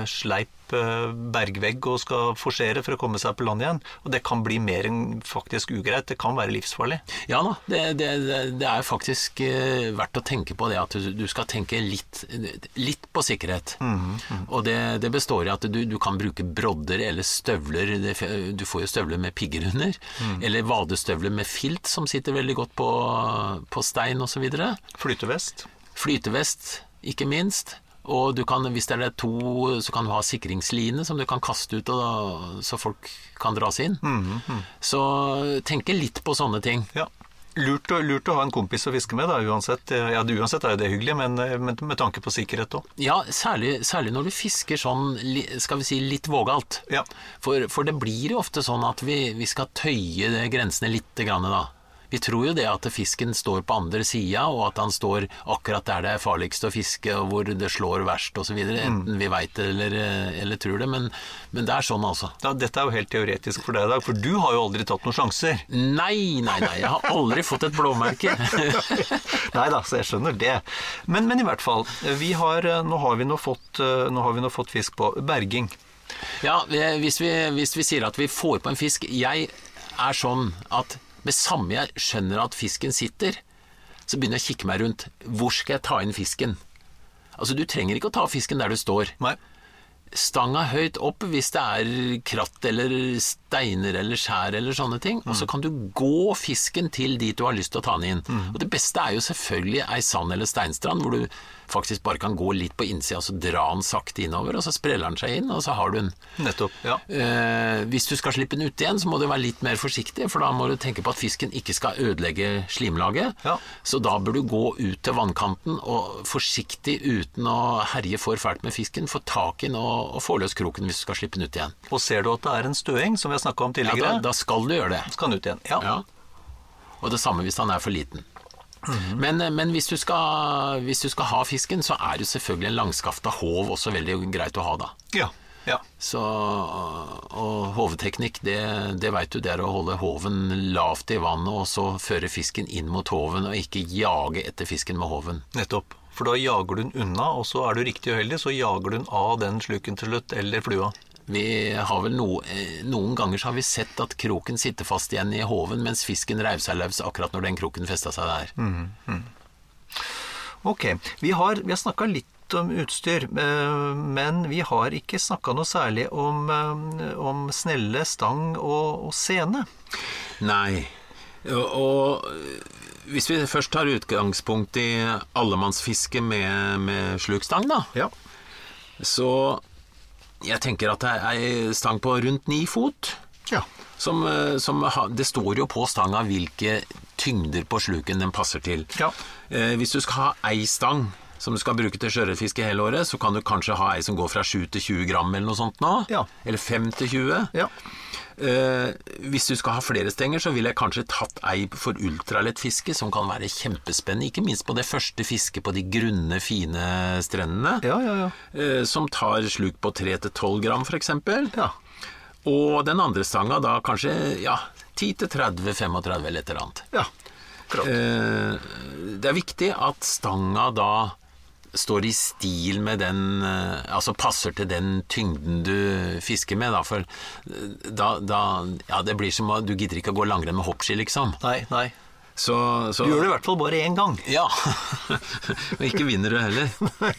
sleip Eh, bergvegg og skal forsere for å komme seg på land igjen. Og det kan bli mer enn faktisk ugreit. Det kan være livsfarlig. Ja da, det, det, det er faktisk eh, verdt å tenke på det at du, skal tenke litt, litt på sikkerhet. Mm, -hmm. Og det, det, består i at du, du, kan bruke brodder eller støvler. Du får jo støvler med pigger under. Mm. Eller vadestøvler med filt som sitter veldig godt på, på stein osv. Flytevest. Flytevest, ikke minst. Og kan, hvis det er to, så kan du ha sikringsline som du kan kaste ut, og, så folk kan dras inn. Mm, mm. Så tenke litt på sånne ting. Ja. Lurt, lurt, å ha en kompis å fiske med, da, uansett. Ja, uansett er jo det hyggelig, men, men med tanke på sikkerhet òg. Ja, særlig, særlig, når du fisker sånn, skal vi si, litt vågalt. Ja. For, for, det blir jo ofte sånn at vi, vi skal tøye grensene litt, grann, da. Vi tror jo det at fisken står på andre sida, og at han står akkurat der det er farligst å fiske, og hvor det slår verst osv. Mm. Enten vi veit det eller, eller, tror det, men, men, det er sånn altså. Ja, dette er jo helt teoretisk for deg i dag, for du har jo aldri tatt noen sjanser. Nei, nei, nei. Jeg har aldri fått et blåmerke. (laughs) nei da, så jeg skjønner det. Men, men i hvert fall, har, nå, har vi nå, fått, nå har vi nå fått fisk på berging. Ja, hvis vi, hvis vi sier at vi får på en fisk Jeg er sånn at med samme jeg skjønner at fisken sitter, så begynner jeg å kikke meg rundt. Hvor skal jeg ta inn fisken? Altså, du trenger ikke å ta fisken der du står. Nei. Stanga høyt opp hvis det er kratt eller steiner eller skjær eller sånne ting. Mm. Og så kan du gå fisken til dit du har lyst til å ta den inn. Mm. Og det beste er jo selvfølgelig ei sand- eller steinstrand hvor du faktisk bare kan gå litt på innsida, og så dra den sakte innover, og så spreller den seg inn, og så har du den. Nettopp, ja. Eh, hvis du skal slippe den ut igjen, så må du være litt mer forsiktig, for da må du tenke på at fisken ikke skal ødelegge slimlaget. Ja. Så da bør du gå ut til vannkanten og forsiktig, uten å herje for fælt med fisken, få tak i den og, og få løs kroken hvis du skal slippe den ut igjen. Og ser du at det er en støing, som vi har snakka om tidligere, ja, da, da, skal du gjøre det. Skal den ut igjen, ja. ja. Og det samme hvis han er for liten. Mm. Men, men hvis, du skal, hvis, du skal, ha fisken, så er jo selvfølgelig en langskafta håv også veldig greit å ha, da. Ja. Ja. Så, og hoveteknikk, det, det veit du, det er å holde håven lavt i vannet og så føre fisken inn mot håven, og ikke jage etter fisken med håven. Nettopp. For da jager du den unna, og så er du riktig uheldig, så jager du den av den sluken til slutt, eller flua. Vi har vel no, eh, Noen ganger så har vi sett at kroken sitter fast igjen i håven, mens fisken reiv seg løs akkurat når den kroken festa seg der. Mm, mm. Ok. Vi har, vi har snakka litt om utstyr, eh, men vi har ikke snakka noe særlig om, eh, om snelle, stang og, og sene. Nei. Og hvis vi først tar utgangspunkt i allemannsfiske med, med slukstang, da, ja. så jeg tenker at det er ei stang på rundt ni fot. Ja. Som, eh, som det står jo på stanga hvilke tyngder på sluken den passer til. Ja. Eh, hvis du skal ha ei stang som du skal bruke til sjøørretfiske hele året, så kan du kanskje ha ei som går fra 7 til 20 gram eller noe sånt nå. Ja. Eller 5 til 20. Ja. Eh, hvis du skal ha flere stenger, så ville jeg kanskje tatt ei for ultralett fiske, som kan være kjempespennende. Ikke minst på det første fisket på de grunne, fine strendene. Ja, ja, ja. Eh, som tar sluk på 3 til 12 gram, f.eks. Ja. Og den andre stanga da kanskje ja, 10 til 30-35 eller et eller annet. ja. Eh, det er viktig at stanga da står i stil med den eh, Altså passer til den tyngden du fisker med, da. For eh, da, da Ja, det blir som at Du gidder ikke å gå langrenn med hoppski, liksom. Nei, nei. Så, så Du gjør det i hvert fall bare én gang. Ja. (laughs) Og ikke vinner du heller. (laughs)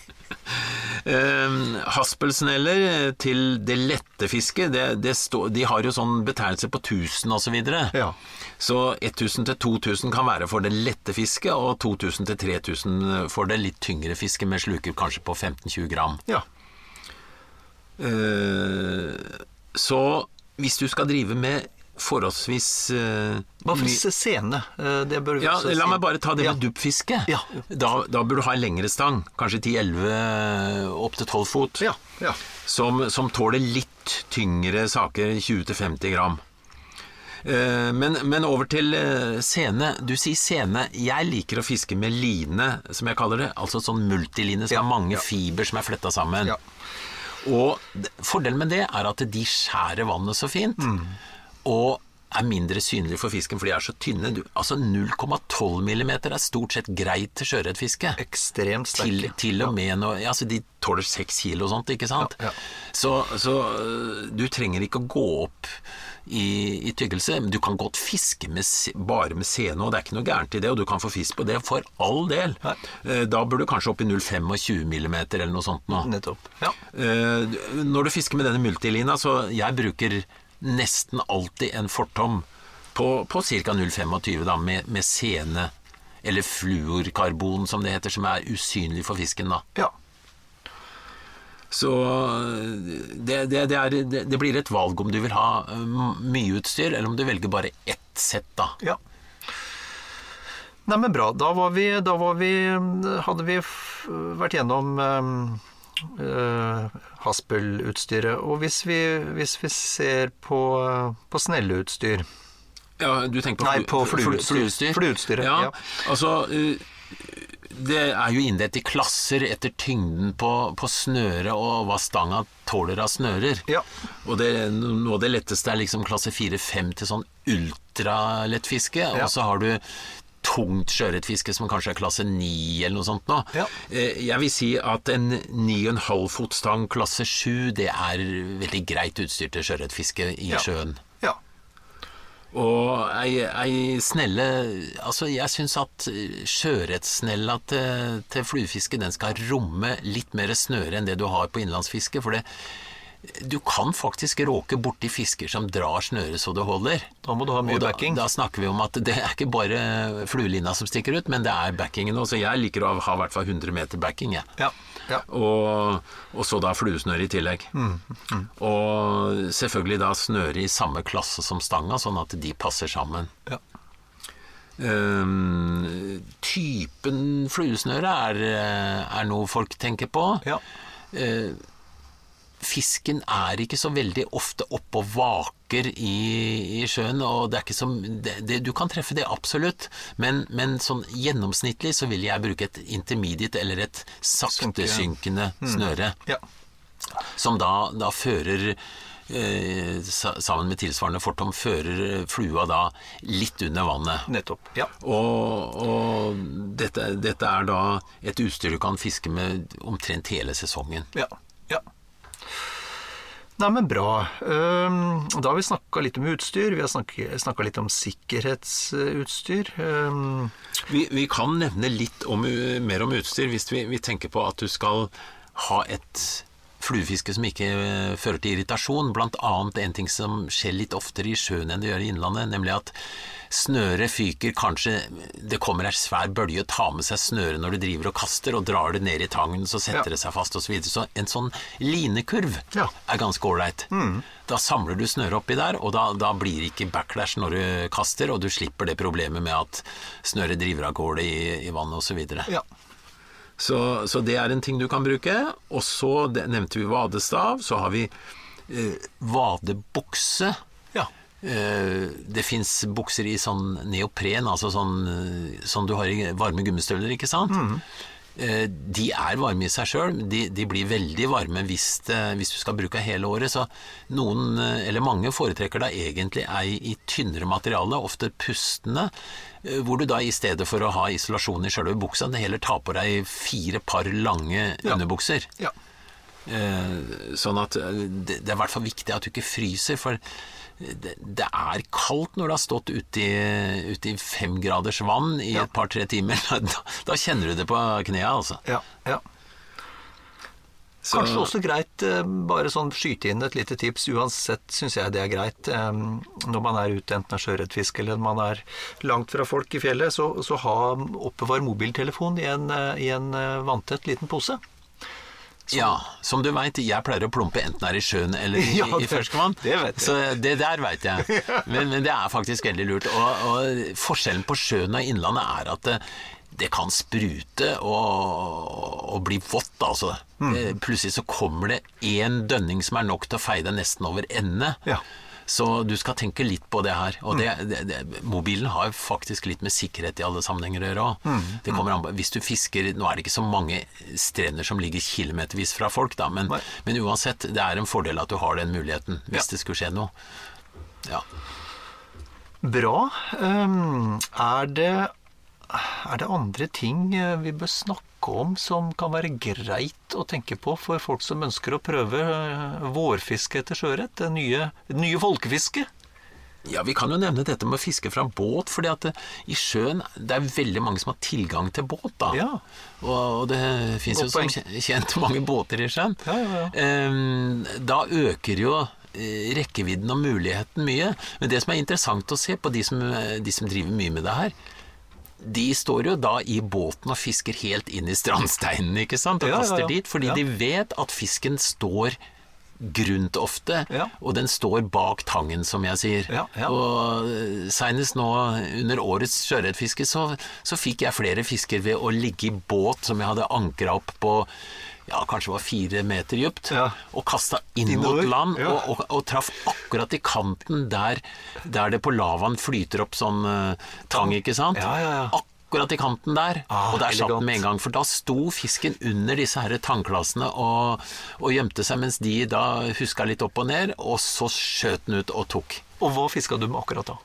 Um, Haspelsneller til det lette fisket, det, det stå, de har jo sånn betegnelse på 1000 osv. Så, videre. Ja. så 1000 til 2000 kan være for det lette fisket, og 2000 til 3000 for det litt tyngre fisket med sluker kanskje på 15-20 gram. Ja. Uh, så hvis du skal drive med forholdsvis uh, Hva for my- sene. Eh, Det bør vi ja, også La meg bare ta det Ja. med duppfiske. Ja. Da, da bør du ha en lengre stang, kanskje 10-11 opp til 12 fot, Ja, ja. som, som tåler litt tyngre saker, 20-50 gram. Eh, Men, men over til eh, sene. Du sier sene. Jeg liker å fiske med line, som jeg kaller det. Altså sånn multiline som Ja, har mange ja. fiber som er fletta sammen. Ja. Og fordelen med det er at de skjærer vannet så fint, Mm. Og er mindre synlige for fisken, for de er så tynne. Du, altså 0,12 millimeter er stort sett greit til sjøørretfiske. Ekstremt Til, sterke. til og med når ja, altså De tåler seks kilo og sånt, ikke sant? Ja, ja. Så, så øh, du trenger ikke å gå opp i, i tykkelse. Du kan godt fiske med, bare med sene, og det er ikke noe gærent i det. Og du kan få fisk på det, for all del. Eh, Da bør du kanskje opp i 0,25 millimeter eller noe sånt nå. Nettopp. Ja. Eh, Når du fisker med denne multilina, så jeg bruker nesten alltid en fortom på, på ca. 0,25 da, med, med sene, eller fluorkarbon som det heter, som er usynlig for fisken da. ja. Så det, det, det, er, det, blir et valg om du vil ha mye utstyr, eller om du velger bare ett sett da. Ja. Nei, men bra. Da var vi, da var vi Hadde vi vært gjennom uh, Haspel-utstyret. Og hvis vi, hvis vi ser på, på snelleutstyr Ja, du tenker på, Nei, på flu- flueutstyr. flueutstyr? Flueutstyret, Ja, ja. altså eh, Det er jo inndelt i klasser etter tyngden på, på snøret og hva stanga tåler av snører. Ja. Og det, noe av det letteste er liksom klasse 4-5 til sånn ultralettfiske. Ja. Og så har du tungt sjøørretfiske som kanskje er klasse 9 eller noe sånt nå. Ja. Eh, Jeg vil si at en 9,5 fotstang klasse 7 det er veldig greit utstyr til sjøørretfiske i Ja. sjøen. Ja. Og ei, ei snelle Altså, jeg syns at sjøørretsnella til, til fluefiske, den skal romme litt mer snøre enn det du har på innlandsfiske. For det, du kan faktisk råke borti fisker som drar snøret så det holder. Da må du ha mye da, backing. Da snakker vi om at det er ikke bare fluelina som stikker ut, men det er backingen også. Jeg liker å ha i hvert fall 100 meter backing, jeg. Ja. ja. Og, og så da fluesnøre i tillegg. Og selvfølgelig da snøre i samme klasse som stanga, sånn at de passer sammen. Ja. Um, typen fluesnøre er, er noe folk tenker på. ja. Fisken er ikke så veldig ofte oppe og vaker i, i sjøen, og det er ikke så, det, det, du kan treffe det absolutt, men, men sånn gjennomsnittlig så vil jeg bruke et intermediate eller et saktesynkende snøre ja. som da, da fører eh, sammen med tilsvarende fortom fører flua da litt under vannet. Nettopp. Ja. Og, og dette, dette er da et utstyr du kan fiske med omtrent hele sesongen. Ja. Nei, men bra. Ehm, Da har vi snakka litt om utstyr. Vi har snakka litt om sikkerhetsutstyr. Ehm, Vi, vi kan nevne litt om, mer om utstyr hvis vi, vi tenker på at du skal ha et fluefiske som ikke eh, fører til irritasjon. Blant annet en ting som skjer litt oftere i sjøen enn det gjør i innlandet, nemlig at snøret fyker kanskje Det kommer ei svær bølge og tar med seg snøret når du driver og kaster, og drar det ned i tangen, så setter Ja. det seg fast osv. Så, videre. så en sånn linekurv Ja. er ganske ålreit. Da samler du snøret oppi der, og da, da blir det ikke backlash når du kaster, og du slipper det problemet med at snøret driver av gårde i, i vannet osv. Ja. Så, så det er en ting du kan bruke. Og så nevnte vi vadestav. Så har vi eh, vadebukse. Ja. Eh, det fins bukser i sånn neopren, altså sånn, sånn du har i varme gummistøvler, ikke sant? Eh, de er varme i seg sjøl. De, de blir veldig varme hvis, det, hvis du skal bruke hele året. Så noen, eh, eller mange, foretrekker da egentlig ei i tynnere materiale, ofte pustende, eh, hvor du da i stedet for å ha isolasjon i sjølve buksa, det heller tar på deg fire par lange Ja. underbukser. ja. Eh, sånn at eh, det, det er i hvert fall viktig at du ikke fryser, for det, det er kaldt når du har stått ute i, ute i fem graders vann i Ja. et par-tre timer. (laughs) Da, da kjenner du det på knærne, altså. ja. ja. Så- Kanskje også greit, eh, bare sånn skyte inn et lite tips. Uansett syns jeg det er greit eh, når man er ute, enten av sjøørretfiske eller man er langt fra folk i fjellet, så, så ha oppbevar mobiltelefon i en, eh, i en vanntett liten pose. Ja, som du veit, jeg pleier å plumpe enten her i sjøen eller i, (laughs) Ja, i det- ferskvann. det vet jeg. Så det der veit jeg. (laughs) Men, men det er faktisk veldig lurt. Og, og forskjellen på sjøen og innlandet er at det, det kan sprute og, og bli vått, altså. Mm. Eh, Plutselig så kommer det én dønning som er nok til å feie deg nesten over ende. Ja. Så du skal tenke litt på det her. Og det, Mm. det, det, mobilen har faktisk litt med sikkerhet i alle sammenhenger å gjøre òg. Mm. Det kommer an Hvis du fisker Nå er det ikke så mange strender som ligger kilometervis fra folk, da, men, men uansett, det er en fordel at du har den muligheten hvis Ja. det skulle skje noe. Ja. Bra. Um, er, det, er det andre ting eh, vi bør snakke om som kan være greit å tenke på for folk som ønsker å prøve eh, vårfiske etter sjøørret? Det nye, nye folkefisket? Ja, Vi kan jo nevne dette med å fiske fra båt, fordi at det, i sjøen det er veldig mange som har tilgang til båt. da. Ja. Og, det fins jo som kjent mange båter i sjøen. Ja, ja, ja. Da øker jo eh, rekkevidden og muligheten mye. Men det som er interessant å se på de som, eh, de som driver mye med det her, de står jo da i båten og fisker helt inn i strandsteinene, ikke sant, og Ja, ja, kaster ja. dit, fordi Ja. de vet at fisken står grunt ofte, Ja. og den står bak tangen, som jeg sier. Ja, ja. Og seinest senest nå under årets sjøørretfiske så, så fikk jeg flere fisker ved å ligge i båt som jeg hadde ankra opp på ja, kanskje var fire meter dypt, Ja. og kasta inn Innover, mot land, ja. og, og, og traff akkurat i kanten der, der det på lavaen flyter opp sånn uh, tang, ikke sant? Ja, ja, ja. Akkurat i kanten der, Ah, og der satt den med en gang. For da sto fisken under disse her tangklassene og, og gjemte seg, mens de da huska litt opp og ned, og så skjøt den ut og tok. Og hva fiska du med akkurat da?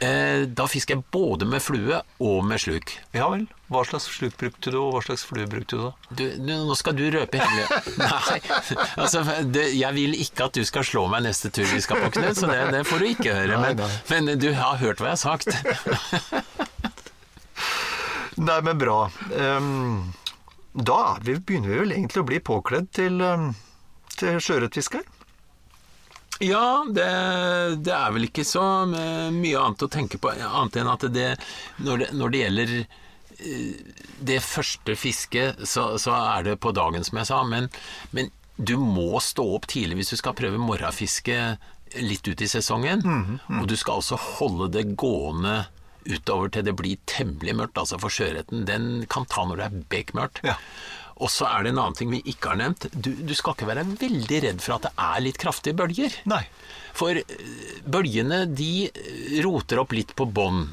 Eh, da fisker jeg både med flue og med sluk. Ja vel. Hva slags sluk brukte du, og hva slags flue brukte du da? Du, nå skal du røpe hemmelig (laughs) Nei, altså, det, jeg vil ikke at du skal slå meg neste tur vi skal på Knut, så det, det får du ikke høre. Men, nei. men du har hørt hva jeg har sagt. (laughs) Nei, men bra. Um, da er vi, begynner vi vel egentlig å bli påkledd til, um, til sjøørretfisker. Ja, det, det er vel ikke så mye annet å tenke på, annet enn at det, når det, når det gjelder eh, det første fisket, så, så er det på dagen, som jeg sa. Men, men du må stå opp tidlig hvis du skal prøve morgenfiske litt ut i sesongen. Og du skal også holde det gående utover til det blir temmelig mørkt. Altså for sjøørreten, den kan ta når det er bekmørkt. Ja. Og så er det en annen ting vi ikke har nevnt. Du, du skal ikke være veldig redd for at det er litt kraftige bølger. Nei. For eh, bølgene de eh, roter opp litt på bånn.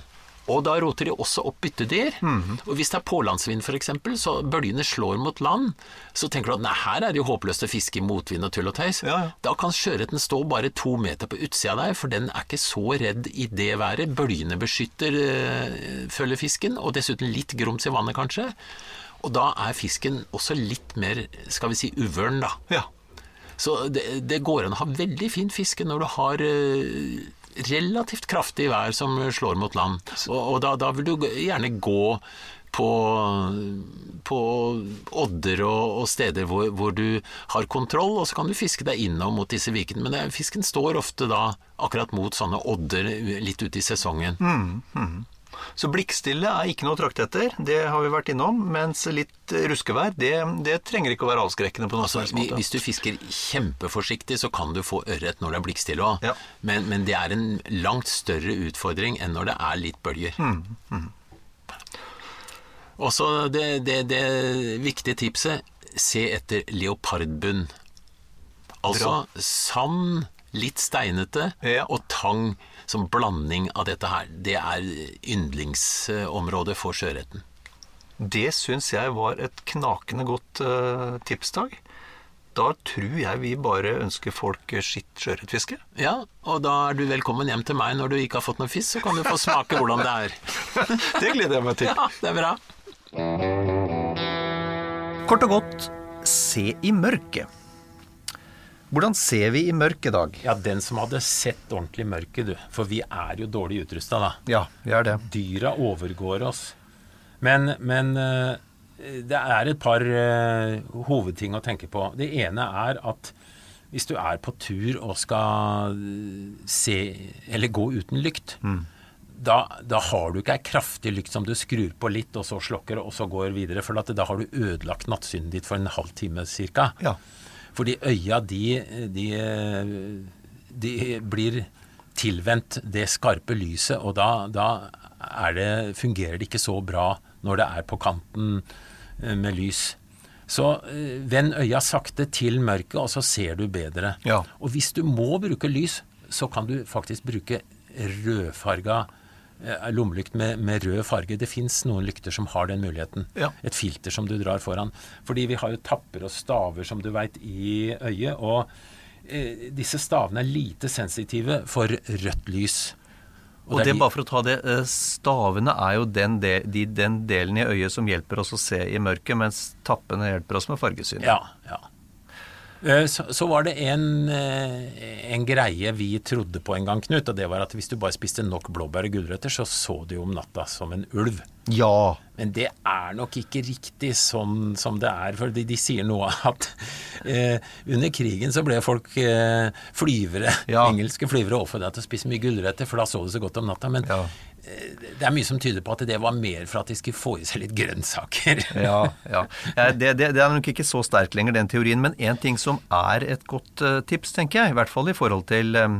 Og da roter de også opp byttedyr. Mhm. Og hvis det er pålandsvind f.eks., så bølgene slår mot land, så tenker du at nei, her er det jo håpløst å fiske i motvind og tull og tøys. Ja, ja. Da kan sjøørreten stå bare to meter på utsida av deg, for den er ikke så redd i det været. Bølgene beskytter øh, følger fisken, og dessuten litt grums i vannet kanskje. Og da er fisken også litt mer, skal vi si, uvøren, da. Ja. Så det, det går an å ha veldig fin fiske når du har eh, relativt kraftig vær som slår mot land. Og, og da, da vil du gjerne gå på, på odder og, og steder hvor, hvor, du har kontroll, og så kan du fiske deg innom mot disse vikene. Men det, fisken står ofte da akkurat mot sånne odder litt ute i sesongen. Mm, mm. Så blikkstille er ikke noe å trakte etter, det har vi vært innom. Mens litt ruskevær, det, det trenger ikke å være avskrekkende på noen altså, måte. Hvis du fisker kjempeforsiktig, så kan du få ørret når det er blikkstille òg. Ja. Men, men, det er en langt større utfordring enn når det er litt bølger. Mm, mm. Også det, det, det viktige tipset se etter leopardbunn. Altså sand, litt steinete, ja. og tang som blanding av dette her. Det er yndlingsområdet for sjøørreten. Det syns jeg var et knakende godt uh, tipsdag. Da tror jeg vi bare ønsker folk skitt sjøørretfiske. Ja, og da er du velkommen hjem til meg når du ikke har fått noe fisk, så kan du få smake hvordan det er. (laughs) det gleder jeg meg til. Ja, det er bra. Kort og godt se i mørket. Hvordan ser vi i mørket, Dag? Ja, Den som hadde sett ordentlig mørket, du. For vi er jo dårlig utrusta, da. Ja, vi er det. Dyra overgår oss. Men, men eh, det er et par uh, hovedting å tenke på. Det ene er at hvis du er på tur og skal se eller gå uten lykt, mm. da, da, har du ikke ei kraftig lykt som du skrur på litt, og så slokker, og så går videre. For da har du ødelagt nattsynet ditt for en halv time cirka. Ja. Fordi øya, de, de, de blir tilvendt det skarpe lyset, og da, da det, fungerer det ikke så bra når det er på kanten eh, med lys. Så eh, vend øya sakte til mørket, og så ser du bedre. Ja. Og hvis du må bruke lys, så kan du faktisk bruke rødfarga Eh, lommelykt med, med, rød farge. Det fins noen lykter som har den muligheten. Ja. Et filter som du drar foran. Fordi vi har jo tapper og staver, som du veit, i øyet. Og eh, disse stavene er lite sensitive for rødt lys. Og, og det, er bare for å ta det, eh, Stavene er jo den, del, de, den delen i øyet som hjelper oss å se i mørket, mens tappene hjelper oss med fargesynet. Ja, ja. Eh, så, så, var det en, eh, en, greie vi trodde på en gang, Knut. Og det var at hvis du bare spiste nok blåbær og gulrøtter, så så du om natta som en ulv. Ja. Men det er nok ikke riktig sånn som det er. For de, de sier noe (laughs) at eh, under krigen så ble folk eh, flyvere, ja. engelske flyvere, oppfordret til å spise mye gulrøtter, for da så du så godt om natta. Men ja. Eh, det er mye som tyder på at det var mer for at de skulle få i seg litt grønnsaker. (laughs) ja, ja. Det, det, det, er nok ikke så sterkt lenger, den teorien. Men én ting som er et godt uh, tips, tenker jeg, i hvert fall i forhold til uh,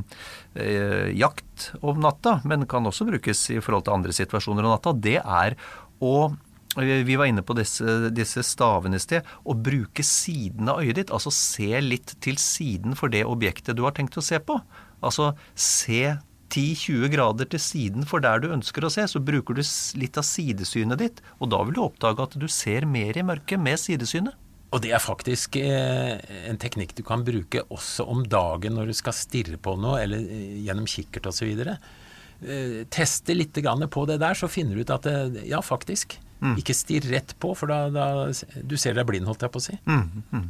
jakt om natta, men kan også brukes i forhold til andre situasjoner om natta, det er å vi var inne på disse, disse stavene i sted. Å bruke siden av øyet ditt. Altså se litt til siden for det objektet du har tenkt å se på. Altså se 10-20 grader til siden for der du ønsker å se, så bruker du litt av sidesynet ditt, og da vil du oppdage at du ser mer i mørket med sidesynet. Og det er faktisk eh, en teknikk du kan bruke også om dagen når du skal stirre på noe, eller eh, gjennom kikkert osv. Eh, teste litt på det der, så finner du ut at det, ja, faktisk. Mm. Ikke stirr rett på, for da, da du ser deg blind, holdt jeg på å si. Mm, mm.